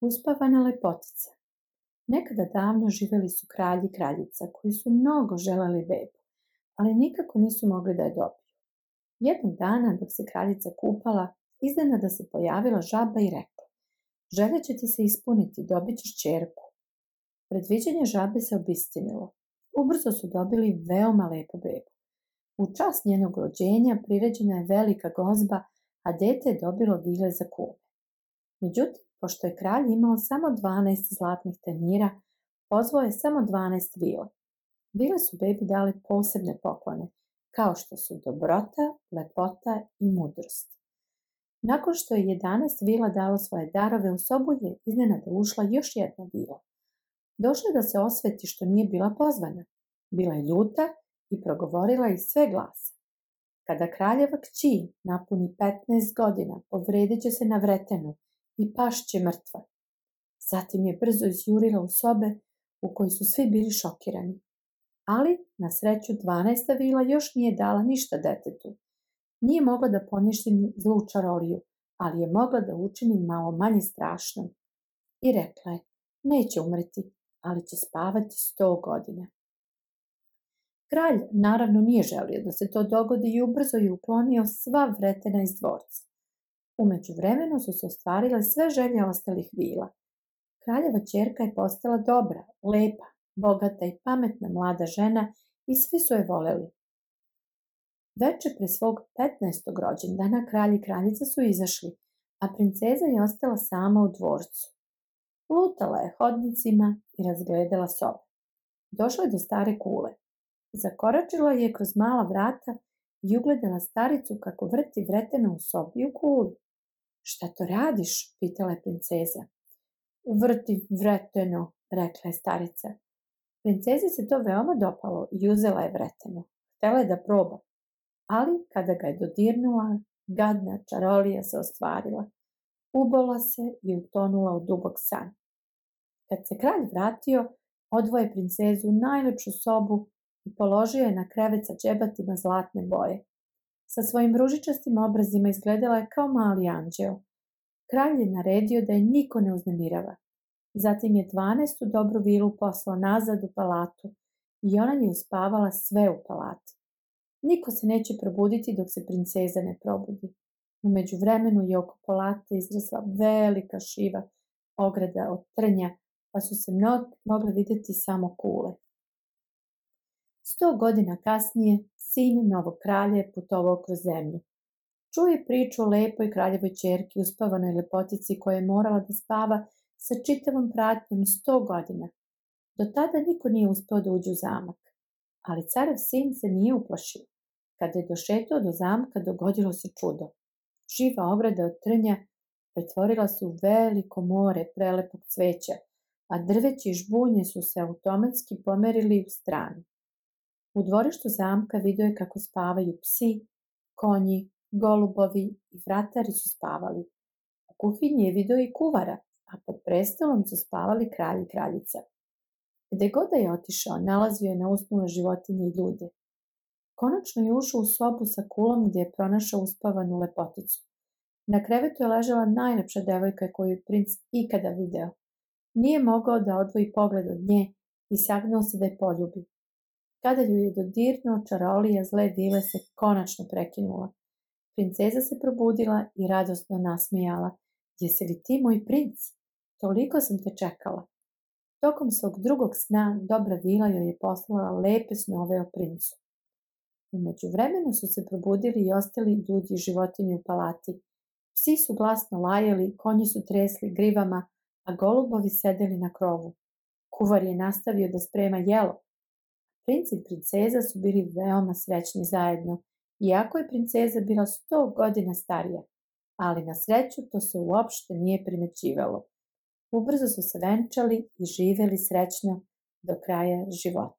Uspavana lepotica Nekada davno živeli su kralj i kraljica koji su mnogo želeli bebu, ali nikako nisu mogli da je dobiju. Jednog dana dok se kraljica kupala, iznenada se pojavila žaba i rekla Želja će ti se ispuniti, dobit ćeš čerku. Predviđenje žabe se obistinilo. Ubrzo su dobili veoma lepu bebu. U čas njenog rođenja priređena je velika gozba, a dete je dobilo vile za kume. Međutim, Pošto je kralj imao samo 12 zlatnih tanjira, pozvao je samo 12 vila. Vile su bebi dali posebne poklone, kao što su dobrota, lepota i mudrost. Nakon što je 11 vila dalo svoje darove, u sobu je iznenada ušla još jedna vila. Došla da se osveti što nije bila pozvana. Bila je ljuta i progovorila iz sve glasa. Kada kraljeva kći napuni 15 godina, povredit će se na vretenu i pašće mrtva. Zatim je brzo izjurila u sobe u kojoj su svi bili šokirani. Ali, na sreću, 12. vila još nije dala ništa detetu. Nije mogla da poništi zlu čaroliju, ali je mogla da učini malo manje strašnom. I rekla je, neće umreti, ali će spavati sto godina. Kralj naravno nije želio da se to dogodi i ubrzo je uklonio sva vretena iz dvorca. U međuvremenu su se ostvarile sve želje ostalih vila. Kraljeva čerka je postala dobra, lepa, bogata i pametna mlada žena i svi su je voleli. Veče pre svog 15. rođendana kralj i kraljica su izašli, a princeza je ostala sama u dvorcu. Lutala je hodnicima i razgledala sobu. Došla je do stare kule. Zakoračila je kroz mala vrata i ugledala staricu kako vrti vreteno u sobi u kuli. Šta to radiš? pitala je princeza. Vrti vreteno, rekla je starica. Princezi se to veoma dopalo i uzela je vreteno. Htela je da proba, ali kada ga je dodirnula, gadna čarolija se ostvarila. Ubola se i utonula u dubog san. Kad se kralj vratio, odvoje princezu u najlepšu sobu i položio je na krevet sa džebatima zlatne boje. Sa svojim ružičastim obrazima izgledala je kao mali anđeo. Kralj je naredio da je niko ne uznemirava. Zatim je dvanaestu dobru vilu poslao nazad u palatu i ona je uspavala sve u palati. Niko se neće probuditi dok se princeza ne probudi. Umeđu vremenu je oko palate izrasla velika šiva ograda od trnja, pa su se mnogi mogle videti samo kule. Sto godina kasnije sin novog kralja je putovao kroz zemlju. Čuje priču o lepoj kraljevoj čerki uspavanoj lepotici koja je morala da spava sa čitavom pratnjom sto godina. Do tada niko nije uspeo da uđe u zamak. Ali carev sin se nije uplašio. Kada je došetao do zamka, dogodilo se čudo. Živa obrada od trnja pretvorila se u veliko more prelepog cveća, a drveće i žbunje su se automatski pomerili u stranu. U dvorištu zamka vidio je kako spavaju psi, konji, golubovi i vratari su spavali. U kuhinji je video i kuvara, a pod prestolom su spavali kralj i kraljica. Gde god da je otišao, nalazio je na usnule životinje i ljude. Konačno je ušao u sobu sa kulom gde je pronašao uspavanu lepoticu. Na krevetu je ležala najlepša devojka koju je princ ikada video. Nije mogao da odvoji pogled od nje i sagnuo se da je poljubi. Kada ju je dodirnuo čarolija zle dive se konačno prekinula. Princeza se probudila i radosno nasmijala. Jesi li ti moj princ? Toliko sam te čekala. Tokom svog drugog sna dobra vila joj je poslala lepe snove o princu. Umeđu vremenu su se probudili i ostali ljudi životinje u palati. Psi su glasno lajali, konji su tresli grivama, a golubovi sedeli na krovu. Kuvar je nastavio da sprema jelo, Princ i princeza su bili veoma srećni zajedno, iako je princeza bila 100 godina starija, ali na sreću to se uopšte nije primećivalo. Ubrzo su se venčali i živeli srećno do kraja života.